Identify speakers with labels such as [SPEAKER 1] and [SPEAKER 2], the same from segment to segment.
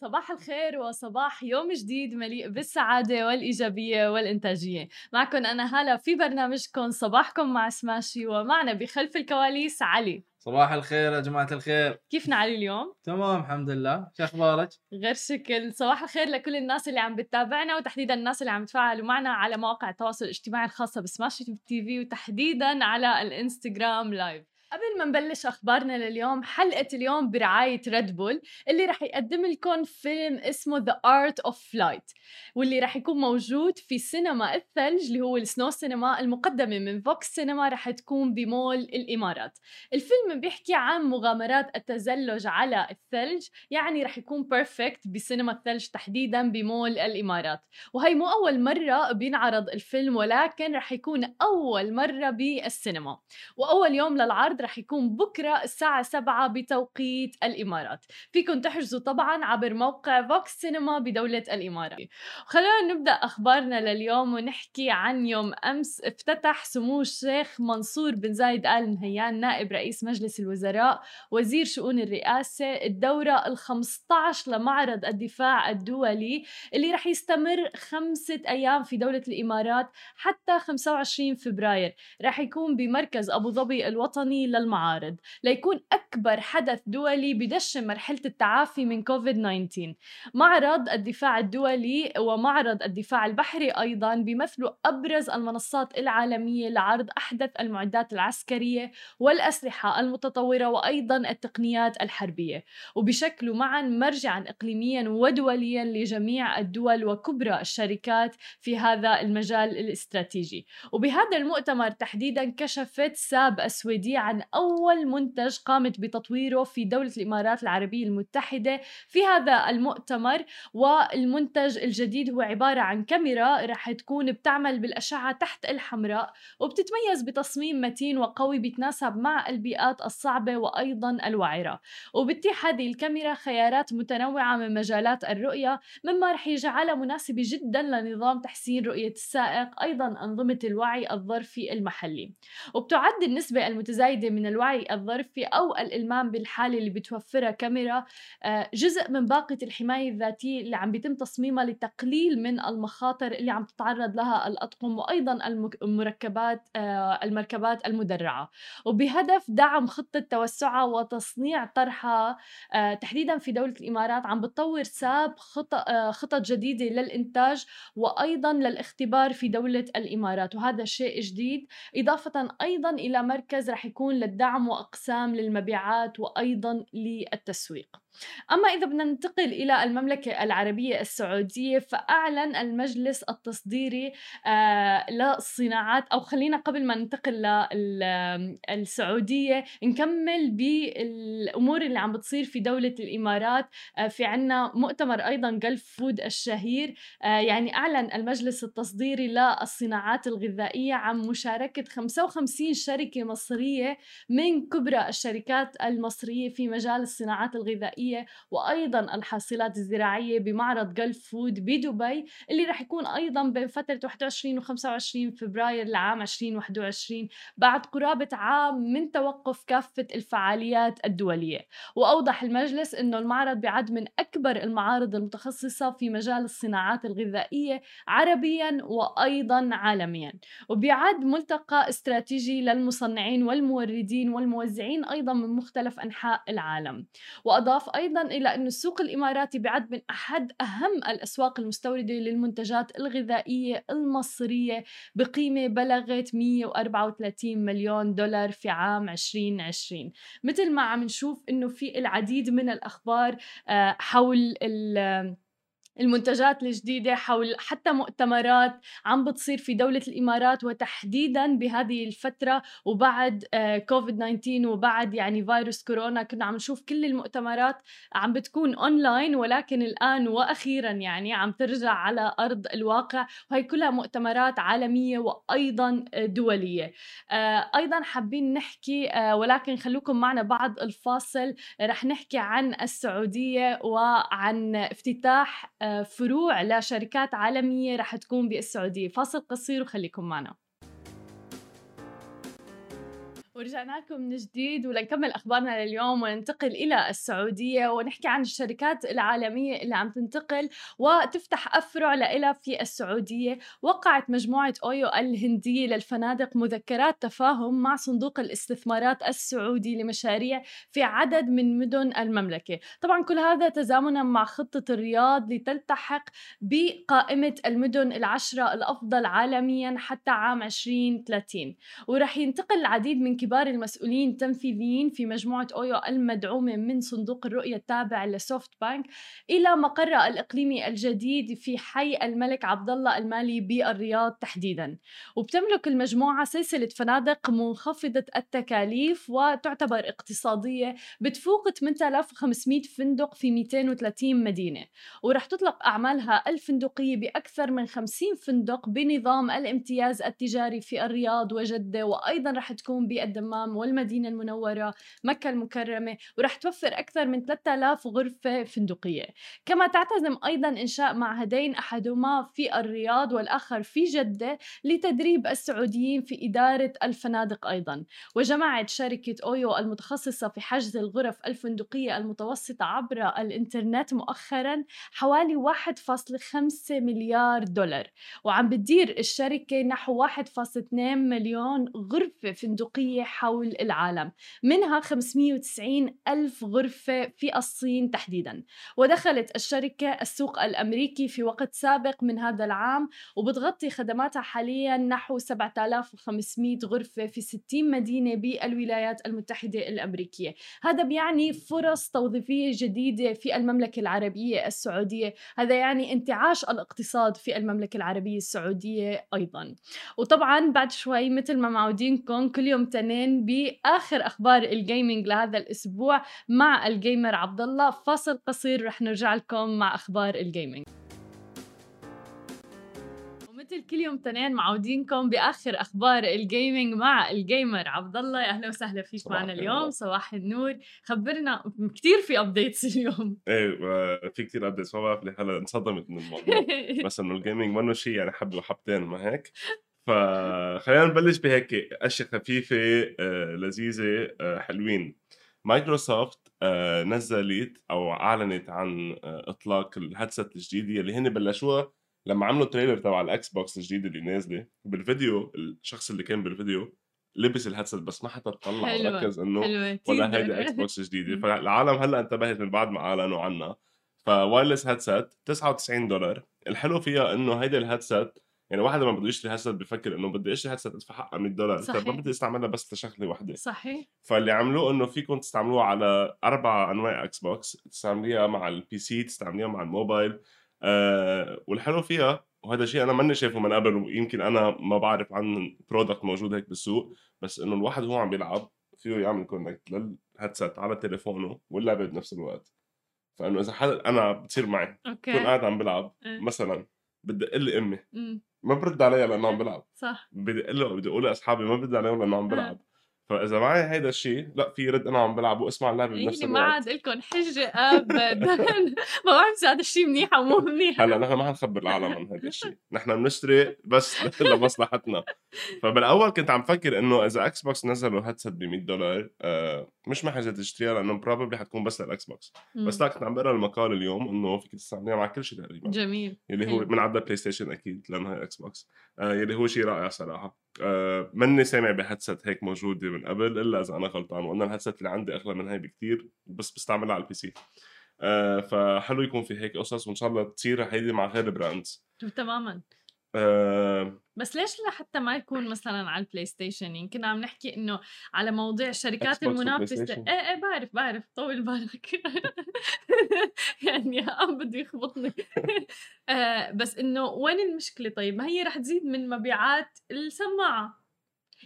[SPEAKER 1] صباح الخير وصباح يوم جديد مليء بالسعادة والإيجابية والإنتاجية. معكم أنا هلا في برنامجكم صباحكم مع سماشي ومعنا بخلف الكواليس علي.
[SPEAKER 2] صباح الخير يا جماعة الخير.
[SPEAKER 1] كيفنا علي اليوم؟
[SPEAKER 2] تمام الحمد لله. شو أخبارك؟
[SPEAKER 1] غير شكل. صباح الخير لكل الناس اللي عم بتتابعنا وتحديدا الناس اللي عم تفاعلوا معنا على مواقع التواصل الاجتماعي الخاصة بسماشي تي في وتحديدا على الإنستغرام live قبل ما نبلش أخبارنا لليوم حلقة اليوم برعاية ريد بول اللي رح يقدم لكم فيلم اسمه The Art of Flight واللي رح يكون موجود في سينما الثلج اللي هو ال snow cinema المقدمة من فوكس سينما رح تكون بمول الإمارات. الفيلم بيحكي عن مغامرات التزلج على الثلج يعني رح يكون perfect بسينما الثلج تحديدا بمول الإمارات. وهي مو أول مرة بينعرض الفيلم ولكن رح يكون أول مرة بالسينما. وأول يوم للعرض رح يكون بكرة الساعة 7 بتوقيت الإمارات. فيكم تحجزوا طبعا عبر موقع فوكس سينما بدولة الإمارات خلونا نبدأ أخبارنا لليوم ونحكي عن يوم أمس. افتتح سمو الشيخ منصور بن زايد آل نهيان نائب رئيس مجلس الوزراء وزير شؤون الرئاسة الدورة ال 15 لمعرض الدفاع الدولي اللي رح يستمر خمسة أيام في دولة الإمارات حتى 25 فبراير. رح يكون بمركز أبو ظبي الوطني للمعارض ليكون أكبر حدث دولي بدشن مرحلة التعافي من كوفيد 19 معرض الدفاع الدولي ومعرض الدفاع البحري أيضا بيمثلوا أبرز المنصات العالمية لعرض أحدث المعدات العسكرية والأسلحة المتطورة وأيضا التقنيات الحربية. وبشكلوا معا مرجعا إقليميا ودوليا لجميع الدول وكبرى الشركات في هذا المجال الاستراتيجي. وبهذا المؤتمر تحديدا كشفت ساب السويدية عن أول منتج قامت بتطويره في دولة الإمارات العربية المتحدة في هذا المؤتمر. والمنتج الجديد هو عبارة عن كاميرا رح تكون بتعمل بالأشعة تحت الحمراء وبتتميز بتصميم متين وقوي بيتناسب مع البيئات الصعبة وأيضا الوعرة. وبتتيح هذه الكاميرا خيارات متنوعة من مجالات الرؤية مما رح يجعلها مناسبة جدا لنظام تحسين رؤية السائق أيضا أنظمة الوعي الظرفي المحلي. وبتعد النسبة المتزايدة من الوعي الظرفي أو الإلمام بالحالة اللي بتوفرها كاميرا آه، جزء من باقة الحماية الذاتية اللي عم بيتم تصميمها لتقليل من المخاطر اللي عم تتعرض لها الأطقم وأيضا المركبات آه، المركبات المدرعة. وبهدف دعم خطة توسعها وتصنيع طرحها آه، تحديدا في دولة الإمارات عم بتطور ساب خطط جديدة للإنتاج وأيضا للاختبار في دولة الإمارات وهذا شيء جديد. إضافة أيضا إلى مركز رح يكون للدعم وأقسام للمبيعات وأيضا للتسويق. أما إذا بدنا ننتقل إلى المملكة العربية السعودية فأعلن المجلس التصديري آه للصناعات أو خلينا قبل ما ننتقل للسعودية نكمل بالأمور اللي عم بتصير في دولة الإمارات. آه في عنا مؤتمر أيضا جلف فود الشهير. آه يعني أعلن المجلس التصديري للصناعات الغذائية عن مشاركة 55 شركة مصرية من كبرى الشركات المصرية في مجال الصناعات الغذائية. الزراعية وأيضا الحاصلات الزراعية بمعرض جلف فود بدبي اللي رح يكون أيضا بين فترة 21 و 25 فبراير لعام 2021 بعد قرابة عام من توقف كافة الفعاليات الدولية. وأوضح المجلس أنه المعرض بيعد من أكبر المعارض المتخصصة في مجال الصناعات الغذائية عربيا وأيضا عالميا. وبيعد ملتقى استراتيجي للمصنعين والموردين والموزعين أيضا من مختلف أنحاء العالم. وأضاف أيضا إلى أن السوق الإماراتي بعد من أحد أهم الأسواق المستوردة للمنتجات الغذائية المصرية بقيمة بلغت 134 مليون دولار في عام 2020 مثل ما عم نشوف أنه في العديد من الأخبار آه، حول المنتجات الجديدة حول حتى مؤتمرات عم بتصير في دولة الإمارات وتحديدا بهذه الفترة وبعد كوفيد 19 وبعد يعني فيروس كورونا. كنا عم نشوف كل المؤتمرات عم بتكون أونلاين ولكن الآن وأخيرا يعني عم ترجع على أرض الواقع. وهي كلها مؤتمرات عالمية وأيضا دولية. آه، أيضا حابين نحكي آه، ولكن خلوكم معنا بعد الفاصل. رح نحكي عن السعودية وعن افتتاح آه، فروع لشركات عالمية رح تكون بالسعودية. فاصل قصير وخليكم معنا. ورجعنا لكم من جديد ولنكمل أخبارنا لليوم وننتقل إلى السعودية ونحكي عن الشركات العالمية اللي عم تنتقل وتفتح أفرع لها في السعودية، وقعت مجموعة أويو الهندية للفنادق مذكرات تفاهم مع صندوق الاستثمارات السعودي لمشاريع في عدد من مدن المملكة، طبعا كل هذا تزامنا مع خطة الرياض لتلتحق بقائمة المدن العشرة الأفضل عالميا حتى عام 2030 ورح ينتقل العديد من كبار المسؤولين التنفيذيين في مجموعة أويو المدعومة من صندوق الرؤية التابع لسوفت بانك إلى مقرها الإقليمي الجديد في حي الملك عبد الله المالي بالرياض تحديدا. وبتملك المجموعة سلسلة فنادق منخفضة التكاليف وتعتبر اقتصادية بتفوق 8500 فندق في 230 مدينة. ورح تطلق أعمالها الفندقية بأكثر من 50 فندق بنظام الامتياز التجاري في الرياض وجدة وأيضا رح تكون الدمام والمدينة المنورة مكة المكرمة ورح توفر أكثر من 3000 غرفة فندقية. كما تعتزم أيضا إنشاء معهدين أحدهما في الرياض والآخر في جدة لتدريب السعوديين في إدارة الفنادق أيضا. وجمعت شركة أويو المتخصصة في حجز الغرف الفندقية المتوسطة عبر الإنترنت مؤخرا حوالي 1.5 مليار دولار. وعم بتدير الشركة نحو 1.2 مليون غرفة فندقية حول العالم. منها 590 ألف غرفة في الصين تحديدا. ودخلت الشركة السوق الأمريكي في وقت سابق من هذا العام وبتغطي خدماتها حاليا نحو 7500 غرفة في 60 مدينة بالولايات المتحدة الأمريكية. هذا بيعني فرص توظيفية جديدة في المملكة العربية السعودية. هذا يعني انتعاش الاقتصاد في المملكة العربية السعودية أيضا. وطبعا بعد شوي مثل ما معودينكم كل يوم تنين بآخر أخبار ال gaming لهذا الأسبوع مع ال gamer عبد الله فاصل قصير رح نرجع لكم مع أخبار ال gaming مثل كل يوم تنين معودينكم بآخر أخبار ال gaming مع ال gamer عبد الله أهلا وسهلا فيك معنا اليوم. صباح النور. خبرنا كثير في updates اليوم.
[SPEAKER 3] إيه في كثير updates ما بعرف ليه هلا انصدمت من الموضوع. بس إنه ال gaming منه شيء يعني حبة وحبتين ما هيك؟ فخلينا نبلش بهيك أشياء خفيفة آه، لذيذة آه، حلوين. مايكروسوفت آه، نزلت أو أعلنت عن إطلاق ال headset الجديده اللي هن بلشوها لما عملوا trailer تبع الاكس بوكس الجديد اللي نازلة. بالفيديو الشخص اللي كان بالفيديو لبس ال headset بس ما حتى تطلع وركز إنه ولا هيدي إكس بوكس جديدة. فالعالم هلأ انتبهت من بعد ما أعلنوا عنها. ف wireless headset 99 دولار. الحلو فيها إنه هيدي ال headset يعني واحد لما بده يشتري headset بفكر إنه بدي اشتري headset ادفع حقها 100 دولار. طيب، صحيح. ما بدي استعملها بس لشغلة وحده
[SPEAKER 1] صحيح.
[SPEAKER 3] فاللي عملوه إنه فيكم تستعملوها على أربع أنواع إكس بوكس تستعمليها مع ال PC تستعمليها مع الموبايل. آه والحلو فيها وهذا شيء أنا ماني شايفه من قبل ويمكن أنا ما بعرف عن product موجود هيك بالسوق بس إنه الواحد هو عم بيلعب فيه يعمل connect لل headset على تليفونه واللعبة بنفس الوقت. فإنه إذا حدا أنا بتصير معي.
[SPEAKER 1] okay.
[SPEAKER 3] بكون قاعد عم بلعب إيه. مثلا بدي أقول لأمي ما برد عليها لأنه عم بلعب.
[SPEAKER 1] صح.
[SPEAKER 3] بدي أقول له بدي أقول لأصحابي ما برد عليهم لأنه عم بلعب. فإذا معي هيدا الشيء لا في رد أنا عم بلعب واسمع اللعبة بنفس
[SPEAKER 1] الوقت ما عاد لكم حجة ابدا. ما بعرف إذا هذا الشيء منيح أو مو منيح.
[SPEAKER 3] هلأ نحن ما حنخبر العالم عن هذا الشيء. نحن بنشتري بس لمصلحتنا. فبالأول كنت عم فكر إنه إذا إكس بوكس نزلوا headset ب 100 دولار آه مش محتاج تشتريها لأنه probably حتكون بس للاكس بوكس بس لا كنت عم بقرأ المقال اليوم إنه فيك تستعمليها مع كل شيء تقريبا.
[SPEAKER 1] جميل.
[SPEAKER 3] اللي هو من عدى بلاي ستيشن أكيد لأنه هي إكس بوكس آه يلي هو شيء رائع صراحة. آه مني سامع ب headset هيك موجوده من قبل إلا إذا أنا غلطان وأنا ال headset اللي عندي أغلى من هاي بكثير بس بستعملها على ال PC آه فحلو يكون في هيك قصص وإن شاء الله تصير هيدي مع غير brands.
[SPEAKER 1] طيب، تماما.
[SPEAKER 3] آه
[SPEAKER 1] بس ليش لحتى ما يكون مثلا على ال PlayStation يمكن عم نحكي إنه على مواضيع الشركات المنافسة. إيه إيه بعرف بعرف. طول بالك. يعني عم بده يخبطني. آه بس إنه وين المشكلة؟ طيب ما هي رح تزيد من مبيعات السماعة.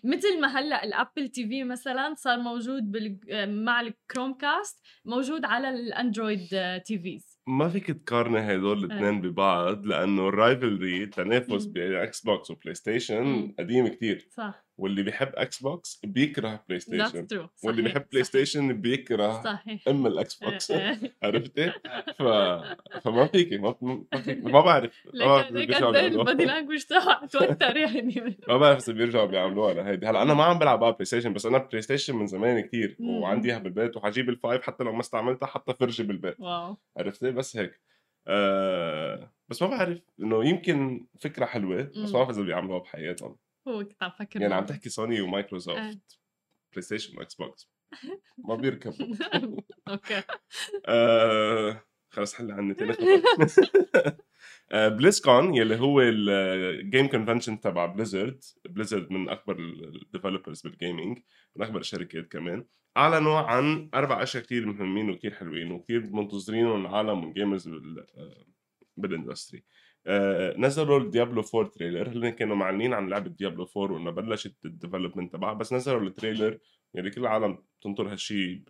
[SPEAKER 1] مثل ما هلأ ال Apple TV مثلا صار موجود بال... مع ال Chromecast موجود على ال Android TVs
[SPEAKER 3] ما فيك تقارني هدول الاثنين آه. ببعض لأنه ال rivalry التنافس بين Xbox و PlayStation قديم كتير.
[SPEAKER 1] صح.
[SPEAKER 3] واللي بيحب Xbox بيكره
[SPEAKER 1] PlayStation
[SPEAKER 3] واللي بيحب بلاي ستيشن بيكره
[SPEAKER 1] صحيح.
[SPEAKER 3] أم
[SPEAKER 1] ال
[SPEAKER 3] Xbox
[SPEAKER 1] إيه.
[SPEAKER 3] عرفتي؟ ف... فما فيكي ما, ما فيك ما بعرف. ما بعرف.
[SPEAKER 1] البادي لانجوج تبعه توتر يعني.
[SPEAKER 3] ما بعرف إذا بيرجعوا بيعملوها لهيدي هلأ أنا ما عم بلعب على PlayStation بس أنا PlayStation من زمان كتير
[SPEAKER 1] مم.
[SPEAKER 3] وعندي إياها بالبيت وحجيب ال five حتى لو ما استعملتها حتى فرجي بالبيت.
[SPEAKER 1] wow.
[SPEAKER 3] عرفتي بس هيك. آه بس ما بعرف إنه يمكن فكرة حلوة بس. ما بعرف إذا بيعملوها بحياتهم.
[SPEAKER 1] هو كنت عم فكر
[SPEAKER 3] يعني عم. تحكي
[SPEAKER 1] Sony.
[SPEAKER 3] و Microsoft PlayStation و Xbox ما بيركبوا
[SPEAKER 1] okay.
[SPEAKER 3] آه خلص حل عني تاني. خبر BlizzCon يلي هو ال game convention تبع Blizzard Blizzard من أكبر ال developers بال gaming من أكبر الشركات كمان. اعلنوا عن أربع أشياء كثير مهمين وكثير حلوين وكثير منتظرينهم العالم وال gamers بال آه، بال industry آه، نزلوا ال Diablo 4 trailer هن كانوا معلنين عن لعبة Diablo 4 وإنه بلشت ال development تبعها بس نزلوا ال trailer يعني كل العالم تنطر هالشيء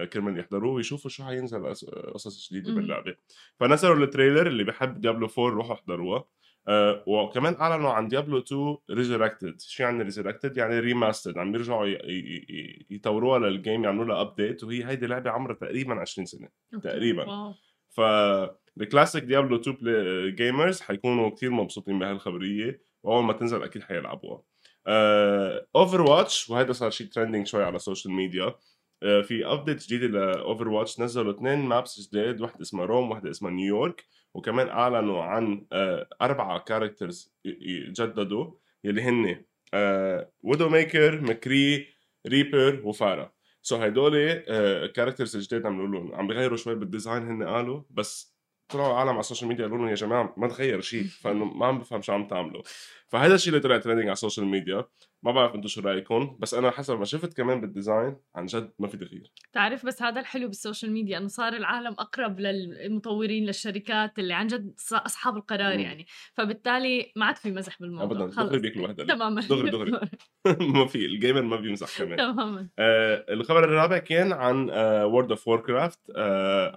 [SPEAKER 3] آه، كرمال يحضروه ويشوفوا شو حينزل قصص
[SPEAKER 1] جديدة.
[SPEAKER 3] باللعبة فنزلوا ال trailer اللي بحب Diablo 4 روحوا احضروها آه وكمان أعلنوا عن Diablo 2 Resurrected شو يعني resurrected يعني remastered عم يرجعوا يطوروها لل game يعملوا لها update وهي هيدي لعبة عمرها تقريبا 20
[SPEAKER 1] سنة.
[SPEAKER 3] تقريباً.
[SPEAKER 1] wow
[SPEAKER 3] ف ال classic Diablo 2 gamers حيكونوا كثير مبسوطين بهالخبرية وأول ما تنزل أكيد حيلعبوها. Overwatch وهذا صار شيء trending شوي على ال social media آه، في update جديده ل Overwatch نزلوا اثنين maps جداد واحدة اسمها Rome واحدة اسمها نيويورك وكمان أعلنوا عن آه، أربعة characters جددوا يلي هن Widowmaker McCree Reaper و Pharah. so هدول characters جداد عملوا لهم عم بيغيروا شوي بال design هن قالوا بس طلعوا عالم على ال social media قالوا لهم يا جماعة ما تغير شيء فإنه ما عم بفهم شو عم تعملوا. فهذا الشيء اللي طلع trending على ال social media ما بعرف أنتم شو رايكم بس أنا حسب ما شفت كمان بال design عن جد ما في تغيير
[SPEAKER 1] تعرف بس هذا الحلو بال social media إنه صار العالم أقرب للمطورين للشركات اللي عن جد أصحاب القرار
[SPEAKER 3] مم.
[SPEAKER 1] يعني. فبالتالي ما عاد في مزح بالموضوع.
[SPEAKER 3] ابدا. دغري بياكلوا وحدة.
[SPEAKER 1] تماما.
[SPEAKER 3] دغري دغري. ما في ال gamer ما بيمزح كمان.
[SPEAKER 1] تماما.
[SPEAKER 3] آه الخبر الرابع كان عن World of Warcraft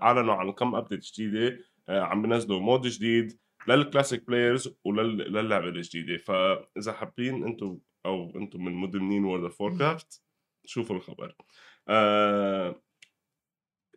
[SPEAKER 3] أعلنوا عن كم update جديدة. آه عم بنزلوا mode جديد لل classic players وللعبه الجديدة. فإذا حابين أنتم أو أنتم من مدمنين World of Warcraft شوفوا الخبر. آه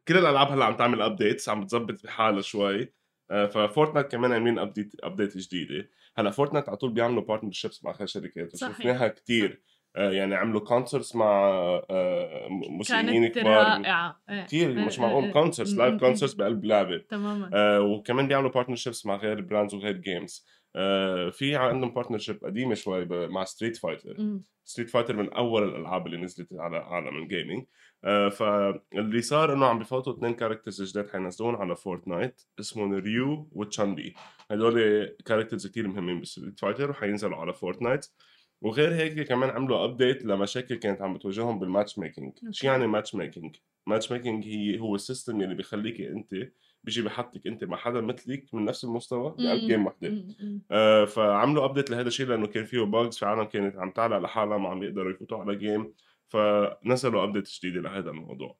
[SPEAKER 3] كل الألعاب هلأ عم تعمل updates عم بتظبط بحالها شوي. آه ف Fortnite كمان عاملين update update جديدة. هلأ Fortnite على طول بيعملوا partnerships مع غير شركات. وشفناها كثير آه يعني عملوا concerts مع آه موسيقيين كبار.
[SPEAKER 1] رائعة. إيه.
[SPEAKER 3] كثير
[SPEAKER 1] إيه،
[SPEAKER 3] مش
[SPEAKER 1] إيه،
[SPEAKER 3] معقول. concerts
[SPEAKER 1] live
[SPEAKER 3] concerts بقلب لعبة.
[SPEAKER 1] تماما.
[SPEAKER 3] آه وكمان بيعملوا partnerships مع غير brands وغير games في عندهم partnership قديمة شوي مع Street
[SPEAKER 1] Fighter.
[SPEAKER 3] Street Fighter من أول الألعاب اللي نزلت على عالم ال gaming آه فاللي صار إنه عم بفوتوا اثنين characters جداد حينزلون على Fortnite اسمهم Ryu و Chun-Li هدول characters كثير مهمين ب Street Fighter وحينزلوا على Fortnite وغير هيك كمان عملوا update لمشاكل كانت عم بتواجههم بال matchmaking شو. يعني matchmaking matchmaking هي هو ال system اللي بيخليك أنت بيجي بحطك أنت مع حدا مثلك من نفس المستوى بقلب.
[SPEAKER 1] game وحدة.
[SPEAKER 3] آه، فعملوا update لهذا الشيء لأنه كان فيه bugs في عالم كانت عم تعلق لحالها ما عم يقدروا يفوتوا على game فنزلوا update جديدة لهذا الموضوع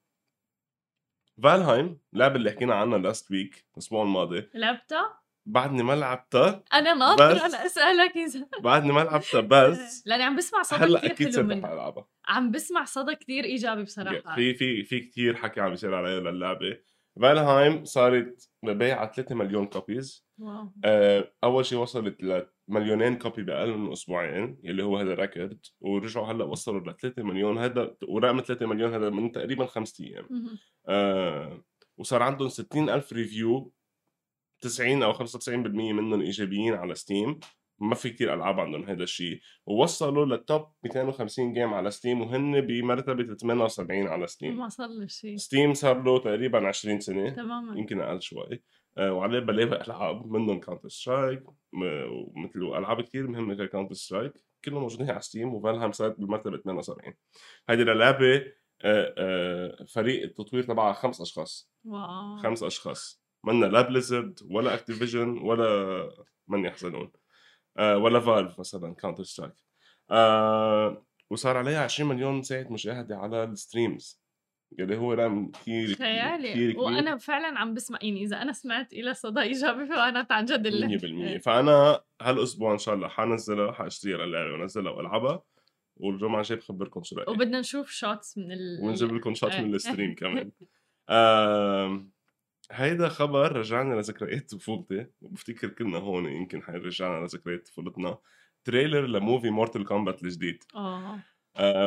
[SPEAKER 3] Valheim اللعبه اللي حكينا عنها last week الأسبوع الماضي
[SPEAKER 1] لعبتها؟
[SPEAKER 3] بعدني ما لعبتها
[SPEAKER 1] أنا ناطره أسألك إذا
[SPEAKER 3] بعدني ما لعبتها بس
[SPEAKER 1] لأني عم بسمع صدى
[SPEAKER 3] هلأ
[SPEAKER 1] أكيد
[SPEAKER 3] صرت العبها
[SPEAKER 1] عم بسمع صدى كثير إيجابي بصراحة.
[SPEAKER 3] في في في كثير حكي عم بيصير عليها للعبة. Valheim صارت مبيعة 3 مليون copies
[SPEAKER 1] wow.
[SPEAKER 3] آه، أول شيء وصلت لمليونين copy بأقل من أسبوعين اللي هو هذا record ورجعوا هلأ وصلوا ل 3 مليون هذا ورقم 3 مليون هذا من تقريبا خمسة
[SPEAKER 1] أيام.
[SPEAKER 3] آه وصار عندهم 60 ألف review 90 أو 95% منهم إيجابيين على Steam. ما في كتير ألعاب عندهم هذا الشيء. ووصلوا لل top 250 game على Steam وهن بمرتبة 78 على ستيم.
[SPEAKER 1] ما صار له شيء.
[SPEAKER 3] Steam صار له تقريبا 20 سنة.
[SPEAKER 1] تماما.
[SPEAKER 3] يمكن أقل شوي. آه وعليه بلاوي ألعاب منهم Counter-Strike ومثل ألعاب كتير مهمة زي Counter-Strike كلهم موجودين على Steam و Valheim صارت بالمرتبة 78 هيدي للعبة آه، آه، فريق التطوير تبعها خمس أشخاص.
[SPEAKER 1] wow.
[SPEAKER 3] خمس أشخاص. منا لا Blizzard ولا Activision ولا من يحزنون. آه ولا Valve مثلا Counter-Strike آه وصار عليها 20 مليون ساعه مشاهدة على ال streams. اللي هو رقم كثير
[SPEAKER 1] خيالي.
[SPEAKER 3] كبير.
[SPEAKER 1] وأنا فعلا عم بسمع يعني إذا أنا سمعت إلى صدى إيجابي فأنا عن جد اللي
[SPEAKER 3] 100% فأنا هالأسبوع إن شاء الله حنزلها حاشتريها للعبه وانزلها وألعبها. والجمعة الجاية بخبركم شو رايي
[SPEAKER 1] وبدنا نشوف shots من ال
[SPEAKER 3] ونجيب لكم shot
[SPEAKER 1] إيه.
[SPEAKER 3] من ال stream كمان. آم، هيدا خبر رجعنا لذكريات طفولتي. وبفتكر كلنا هون يمكن حيرجعنا لذكريات طفولتنا. trailer ل movie Mortal Kombat الجديد.
[SPEAKER 1] آه.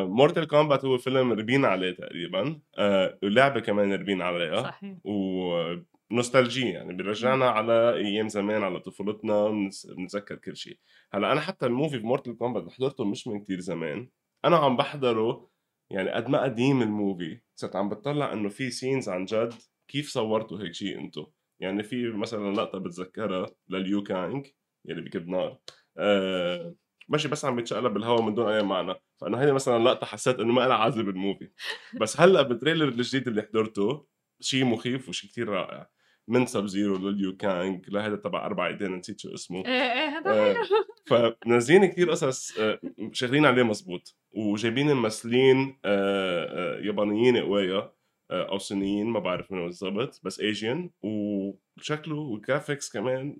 [SPEAKER 3] Mortal Kombat هو فيلم ربينا عليه تقريبا. آه، ولعبة كمان ربينا عليها.
[SPEAKER 1] صحيح.
[SPEAKER 3] ونوستالجية يعني. بيرجعنا على أيام زمان على طفولتنا بنتذكر كل شيء. هلأ أنا حتى ال movie في Mortal Kombat حضرته مش من كتير زمان. أنا عم بحضره يعني قد ما قديم ال movie. صرت عم بتطلع إنه في scenes عن جد كيف صورتوا هيك شيء أنتم يعني في مثلا لقطة بتذكرها ل Liu Kang يلي بكب نار. آه ماشي بس عم بيتشقلب بالهواء من دون أي معنى. فانه هيدي مثلا لقطة حسيت إنه ما لها عازة بال movie بس هلأ بال trailer الجديد اللي حضرته شيء مخيف وشيء كتير رائع. من Sub-Zero ل Liu Kang لهذا تبع أربع ايدين نسيت شو اسمه.
[SPEAKER 1] إيه إيه هذا
[SPEAKER 3] آه،
[SPEAKER 1] حلو
[SPEAKER 3] فمنزلين كتير قصص آه، شغالين عليه مزبوط. وجايبين ممثلين آه، يابانيين قوايا أو صينيين ما بعرف منو بالضبط بس Asian وشكله وال graphics كمان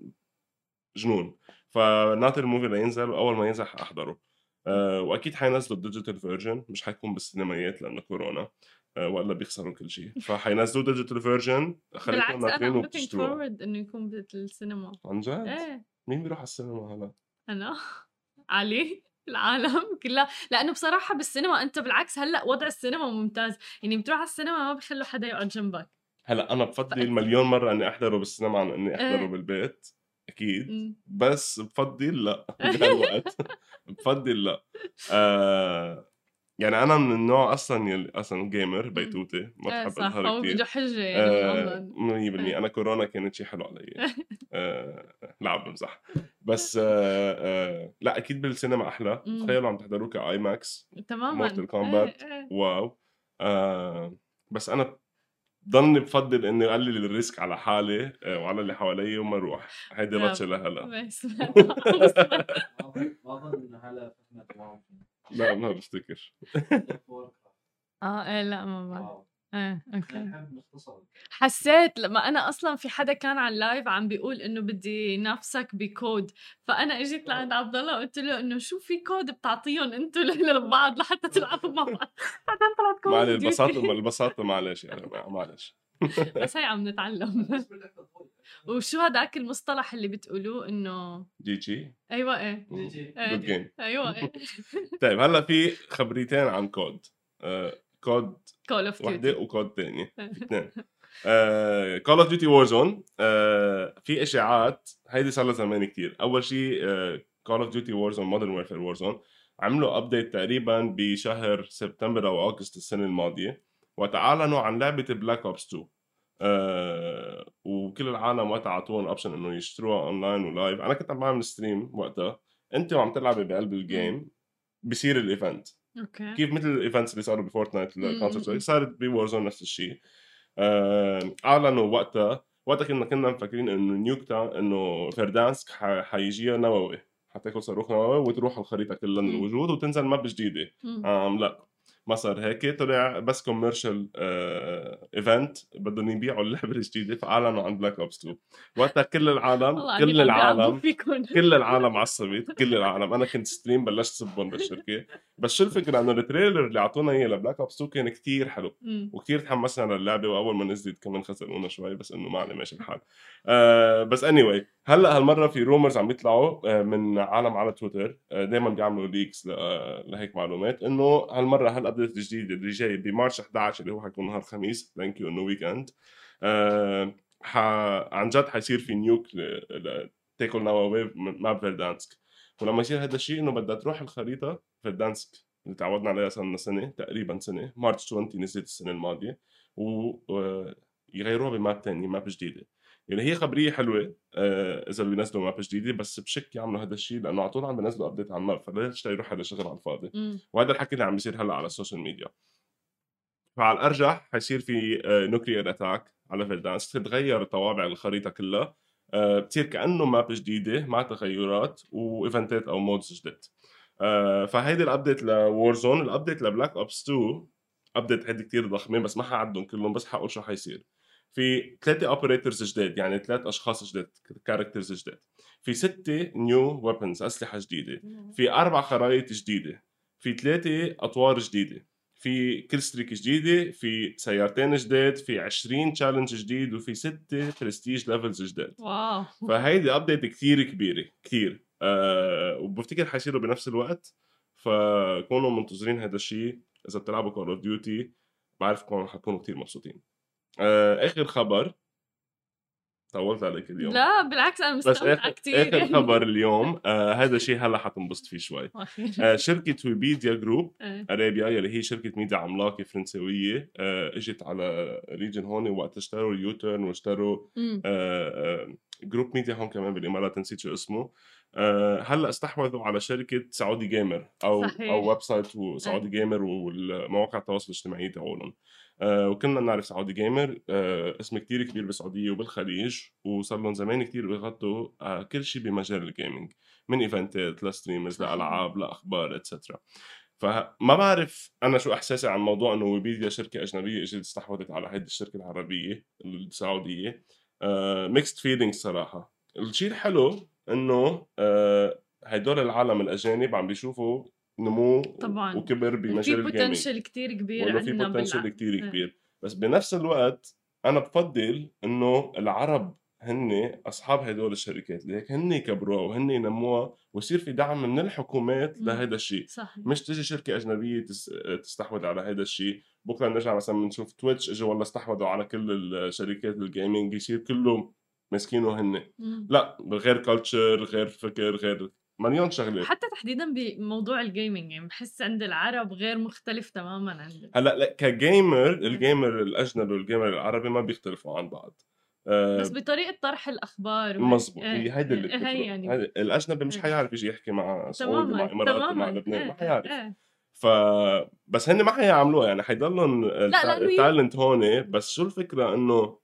[SPEAKER 3] جنون. فناطر ال movie لينزل وأول ما ينزل حاحضره آه، وأكيد حينزلوا ال digital version مش حيكون بالسينمايات لأنه كورونا آه، وألا بيخسروا كل شيء. فحينزلوا digital version خليكم ناطرين
[SPEAKER 1] forward إنه يكون بالسينما.
[SPEAKER 3] عن جد؟
[SPEAKER 1] إيه.
[SPEAKER 3] مين بيروح على السينما هلا؟
[SPEAKER 1] أنا. علي. العالم كلها. لأنه بصراحة بالسينما أنت بالعكس هلأ وضع السينما ممتاز. يعني بتروح على السينما ما بيخلوا حدا يقعد جنبك.
[SPEAKER 3] هلأ أنا بفضل مليون مرة إني أحضره بالسينما عن إني أحضره
[SPEAKER 1] إيه.
[SPEAKER 3] بالبيت
[SPEAKER 1] أكيد.
[SPEAKER 3] بس بفضل لأ. بهالوقت. بفضل لأ. آه يعني أنا من النوع أصلا يلي أصلا gamer بيتوتي ما
[SPEAKER 1] إيه
[SPEAKER 3] بحب
[SPEAKER 1] هو
[SPEAKER 3] كثير
[SPEAKER 1] بده حجه يعني
[SPEAKER 3] آه،
[SPEAKER 1] بالأظن.
[SPEAKER 3] 100% أنا كورونا كانت شيء حلو علي آه لا عم بمزح بس آه آه لا أكيد بالسينما أحلى.
[SPEAKER 1] مم.
[SPEAKER 3] تخيلوا عم تحضروه ك IMAX
[SPEAKER 1] تماما.
[SPEAKER 3] Mortal Kombat.
[SPEAKER 1] إيه، إيه.
[SPEAKER 3] واو. آه بس أنا ضلني بفضل إني أقلل ال risk على حالي آه، وعلى اللي حوالي وما أروح. هيدي. باتشي لهلا.
[SPEAKER 1] بس
[SPEAKER 2] ما اظن هلا واو
[SPEAKER 3] لا ما بفتكر.
[SPEAKER 1] آه إيه لا ما بعرف.
[SPEAKER 2] إيه أوكي.
[SPEAKER 1] حسيت لما أنا أصلا في حدا كان على ال live عم بيقول إنه بدي نافسك ب CoD. فأنا إجيت لعند عبد الله قلت له إنه شو في كود بتعطيهم أنتم لبعض لحتى تلعبوا مع بعض؟ بعدين طلعت CoD
[SPEAKER 3] معلش
[SPEAKER 1] duty.
[SPEAKER 3] البساطة البساطة معلش جماعة معلش
[SPEAKER 1] بس هي عم نتعلم. وشو هذاك المصطلح اللي بتقولوه
[SPEAKER 3] إنه GG
[SPEAKER 1] أيوه إيه.
[SPEAKER 3] good
[SPEAKER 1] إيه.
[SPEAKER 3] game
[SPEAKER 1] أيوه إيه.
[SPEAKER 3] طيب هلأ في خبريتين عن CoD CoD
[SPEAKER 1] Call of
[SPEAKER 3] Duty
[SPEAKER 1] و
[SPEAKER 3] CoD تانية. في اثنين. Call of Duty Warzone في إشاعات. هيدي صار لها زمان كثير أول شيء Call of Duty Warzone Modern Warfare Warzone عملوا update تقريبا بشهر سبتمبر أو أغسطس السنة الماضية. وقت اعلنوا عن لعبة Black Ops 2 آه وكل العالم وقتها أعطوهم option إنه يشتروها online و live أنا كنت عم بعمل stream وقتها. انت وعم تلعبي بقلب ال game بصير ال
[SPEAKER 1] event أوكي.
[SPEAKER 3] كيف مثل ال events اللي صاروا ب
[SPEAKER 1] Fortnite.
[SPEAKER 3] ال concert صارت ب Warzone نفس الشيء آه، أعلنوا وقتها. وقتها كنا كنا مفكرين إنه Nuketown انه Verdansk حيجيها نووي حتاكل صاروخ نووي وتروح الخريطة كلها من
[SPEAKER 1] مم.
[SPEAKER 3] الوجود وتنزل map جديدة.
[SPEAKER 1] مم.
[SPEAKER 3] آم لا ما صار هيك طلع بس commercial event بدهم يبيعوا اللعبة الجديدة فأعلنوا عن Black Ops 2 وقتها كل العالم كل العالم كل العالم عصبت كل العالم. أنا كنت stream بلشت سبهم بالشركة. بس شو الفكرة؟ إنه ال trailer اللي أعطونا إياه ل Black Ops 2 كان كتير حلو.
[SPEAKER 1] مم.
[SPEAKER 3] وكتير تحمسنا للعبة وأول ما نزلت كمان خسرونا شوي بس إنه ما عليه ماشي الحال آه بس any anyway, هلأ هالمرة في rumors عم يطلعوا آه من عالم على تويتر آه دائما بيعملوا leaks لهيك معلومات إنه هالمرة هال update الجديد اللي جاي بمارش 11 اللي هو حيكون نهار خميس thank you إنه weekend آه. عن جد حيصير في nuke. تاكل نواوي map Verdansk ولما يصير هذا الشيء إنه بدها تروح الخريطة Verdansk اللي تعودنا عليها صار لنا سنة تقريبا سنة مارش 20 نزلت السنة الماضية ويغيروها ب map تاني map جديدة يعني هي خبرية حلوة آه، إذا بينزلوا map جديدة بس بشك يعملوا هذا الشيء لأنه على طول عم بينزلوا update على ال map فليش يروح هذا الشغل على الفاضي.
[SPEAKER 1] مم.
[SPEAKER 3] وهذا الحكي اللي عم بيصير هلأ على ال social media فعلى الأرجح حيصير في nuclear attack على Verdansk تتغير طوابع الخريطة كلها آه، بتصير كأنه map جديدة مع تغيرات وايفنتات أو modes جديد. آه، فهيدي ال update ل Warzone ال update ل Black Ops 2 update هيدي كتير ضخمة بس ما حعدهم كلهم بس حقول شو حيصير. في ثلاثة operators جداد يعني ثلاث أشخاص جداد characters جداد. في ستة new weapons أسلحة جديدة. في أربع خرائط جديدة. في ثلاثة أطوار جديدة. في killstreak جديدة في سيارتين جداد في 20 challenge جديد وفي ستة prestige levels جداد.
[SPEAKER 1] واو.
[SPEAKER 3] فهيدي update كثير كبيرة كثير. أه وبفتكر حيصيروا بنفس الوقت. فكونوا منتظرين هذا الشيء إذا بتلعبوا Call of Duty بعرفكم حتكونوا كثير مبسوطين. أه آخر خبر. طولت عليك اليوم.
[SPEAKER 1] لا بالعكس
[SPEAKER 3] أنا
[SPEAKER 1] مستمتعه كثير
[SPEAKER 3] آخر خبر اليوم آه هذا الشيء هلأ حتنبسط فيه شوي. آه شركة Webedia Group
[SPEAKER 1] إيه.
[SPEAKER 3] Arabia يلي هي شركة ميديا عملاقة فرنسويه آه إجت على region هون وقت اشتروا UTURN واشتروا. آه آه group media هون كمان بالامارات نسيت شو اسمه. آه هلأ استحوذوا على شركة Saudi Gamer أو
[SPEAKER 1] صحيح.
[SPEAKER 3] أو website Saudi Gamer والمواقع التواصل الاجتماعي تاعولهم آه وكلنا بنعرف Saudi Gamer. آه اسم كتير كبير بالسعودية وبالخليج وصار لهم زمان كتير بيغطوا آه كل شيء بمجال ال gaming من event ات ل streamers
[SPEAKER 1] صحيح.
[SPEAKER 3] لالعاب لاخبار etcetera فما بعرف أنا شو إحساسي عن موضوع إنه Webedia شركة أجنبية إجت استحوذت على هيدي الشركة العربية السعودية. mixed feelings صراحة. الشيء الحلو إنه هدول العالم الأجانب عم بيشوفوا نمو
[SPEAKER 1] طبعاً.
[SPEAKER 3] وكبر
[SPEAKER 1] في
[SPEAKER 3] بمجال ال
[SPEAKER 1] gaming potential كثير كبير
[SPEAKER 3] وأنه في
[SPEAKER 1] عندنا
[SPEAKER 3] potential
[SPEAKER 1] إيه.
[SPEAKER 3] كبير بس بنفس الوقت أنا بفضل إنه العرب هن أصحاب هدول الشركات لهيك هن يكبروها وهن ينموها ويصير في دعم من الحكومات. لهذا الشيء
[SPEAKER 1] صحيح
[SPEAKER 3] مش تجي شركة أجنبية تس- تستحوذ على هذا الشيء بكرة نرجع مثلا بنشوف Twitch اجوا والله استحوذوا على كل الشركات ال gaming يصير كله ماسكينه هن. لا غير culture غير فكر غير مليون شغله
[SPEAKER 1] حتى تحديدا بموضوع ال gaming يعني بحس عند العرب غير مختلف تماما عن
[SPEAKER 3] هلأ لأ ك gamer ال gamer الأجنبي وال gamer العربي ما بيختلفوا عن بعض آه،
[SPEAKER 1] بس بطريقة طرح الأخبار.
[SPEAKER 3] مزبوط
[SPEAKER 1] إيه.
[SPEAKER 3] هي هيدي اللي بتفرق
[SPEAKER 1] هي يعني
[SPEAKER 3] الأجنبي مش. حيعرف يجي يحكي مع سعودي مع
[SPEAKER 1] تماما
[SPEAKER 3] إماراتي مع لبنان ما حيعرف. ف بس هن ما حيعملوها يعني حيضلهم
[SPEAKER 1] ال
[SPEAKER 3] talent هون بس شو الفكرة إنه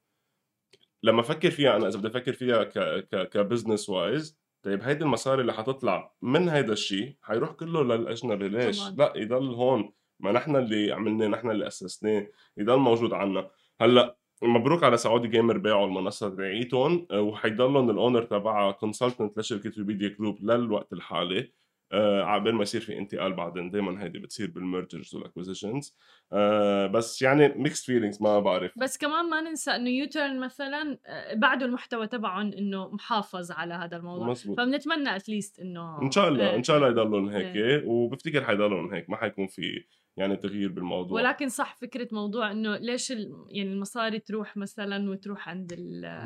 [SPEAKER 3] لما أفكر فيها أنا إذا بدي أفكر فيها ك ك ك business wise طيب هيدي المصاري اللي حتطلع من هيدا الشيء حيروح كله للأجنبي ليش؟
[SPEAKER 1] طبعاً.
[SPEAKER 3] لا يضل هون ما نحن اللي عملناه نحن اللي أسسناه يضل موجود عنا هلأ مبروك على Saudi Gamer باعوا المنصة تبعيتهم وحيضلهم ال owner تبعها consultant لشركة Webedia Group للوقت الحالي آه عقبال ما يصير في انتقال بعدين دائما هيدي بتصير بال mergers وال acquisitions آه بس يعني mixed feelings ما بعرف.
[SPEAKER 1] بس كمان ما ننسى إنه UTURN مثلا آه، بعده المحتوى تبعهم إنه محافظ على هذا الموضوع.
[SPEAKER 3] مزبوط.
[SPEAKER 1] فبنتمنى at least
[SPEAKER 3] إنه إن شاء الله
[SPEAKER 1] إيه.
[SPEAKER 3] إن شاء الله يضلون هيك. وبفتكر حيضلون هيك ما حيكون في يعني تغيير بالموضوع
[SPEAKER 1] ولكن صح فكرة موضوع إنه ليش. يعني المصاري تروح مثلا وتروح عند ال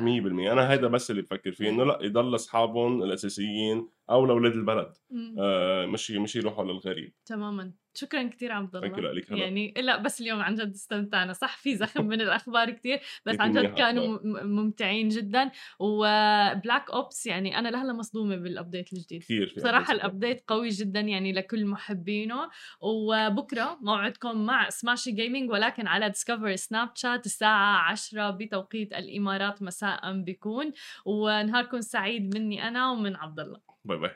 [SPEAKER 3] 100% أنا هيدا بس اللي بفكر فيه إنه لا يضل أصحابهم الأساسيين أو لأولاد البلد. آه مش مش يروحوا للغريب
[SPEAKER 1] تماما شكرا كثير عبد الله.
[SPEAKER 3] لك.
[SPEAKER 1] يعني لا بس اليوم عن جد استمتعنا. صح في زخم من الأخبار كثير بس عن جد كانوا ممتعين جدا. و Black Ops يعني أنا لهلا مصدومة بال update الجديد.
[SPEAKER 3] كثير updates.
[SPEAKER 1] ال update قوي جدا يعني لكل محبينه. وبكرة موعدكم مع سماشي Gaming ولكن على Discover Snapchat الساعة 10 بتوقيت الإمارات. مساء بيكون. ونهاركم سعيد مني أنا ومن عبد الله.
[SPEAKER 3] باي باي.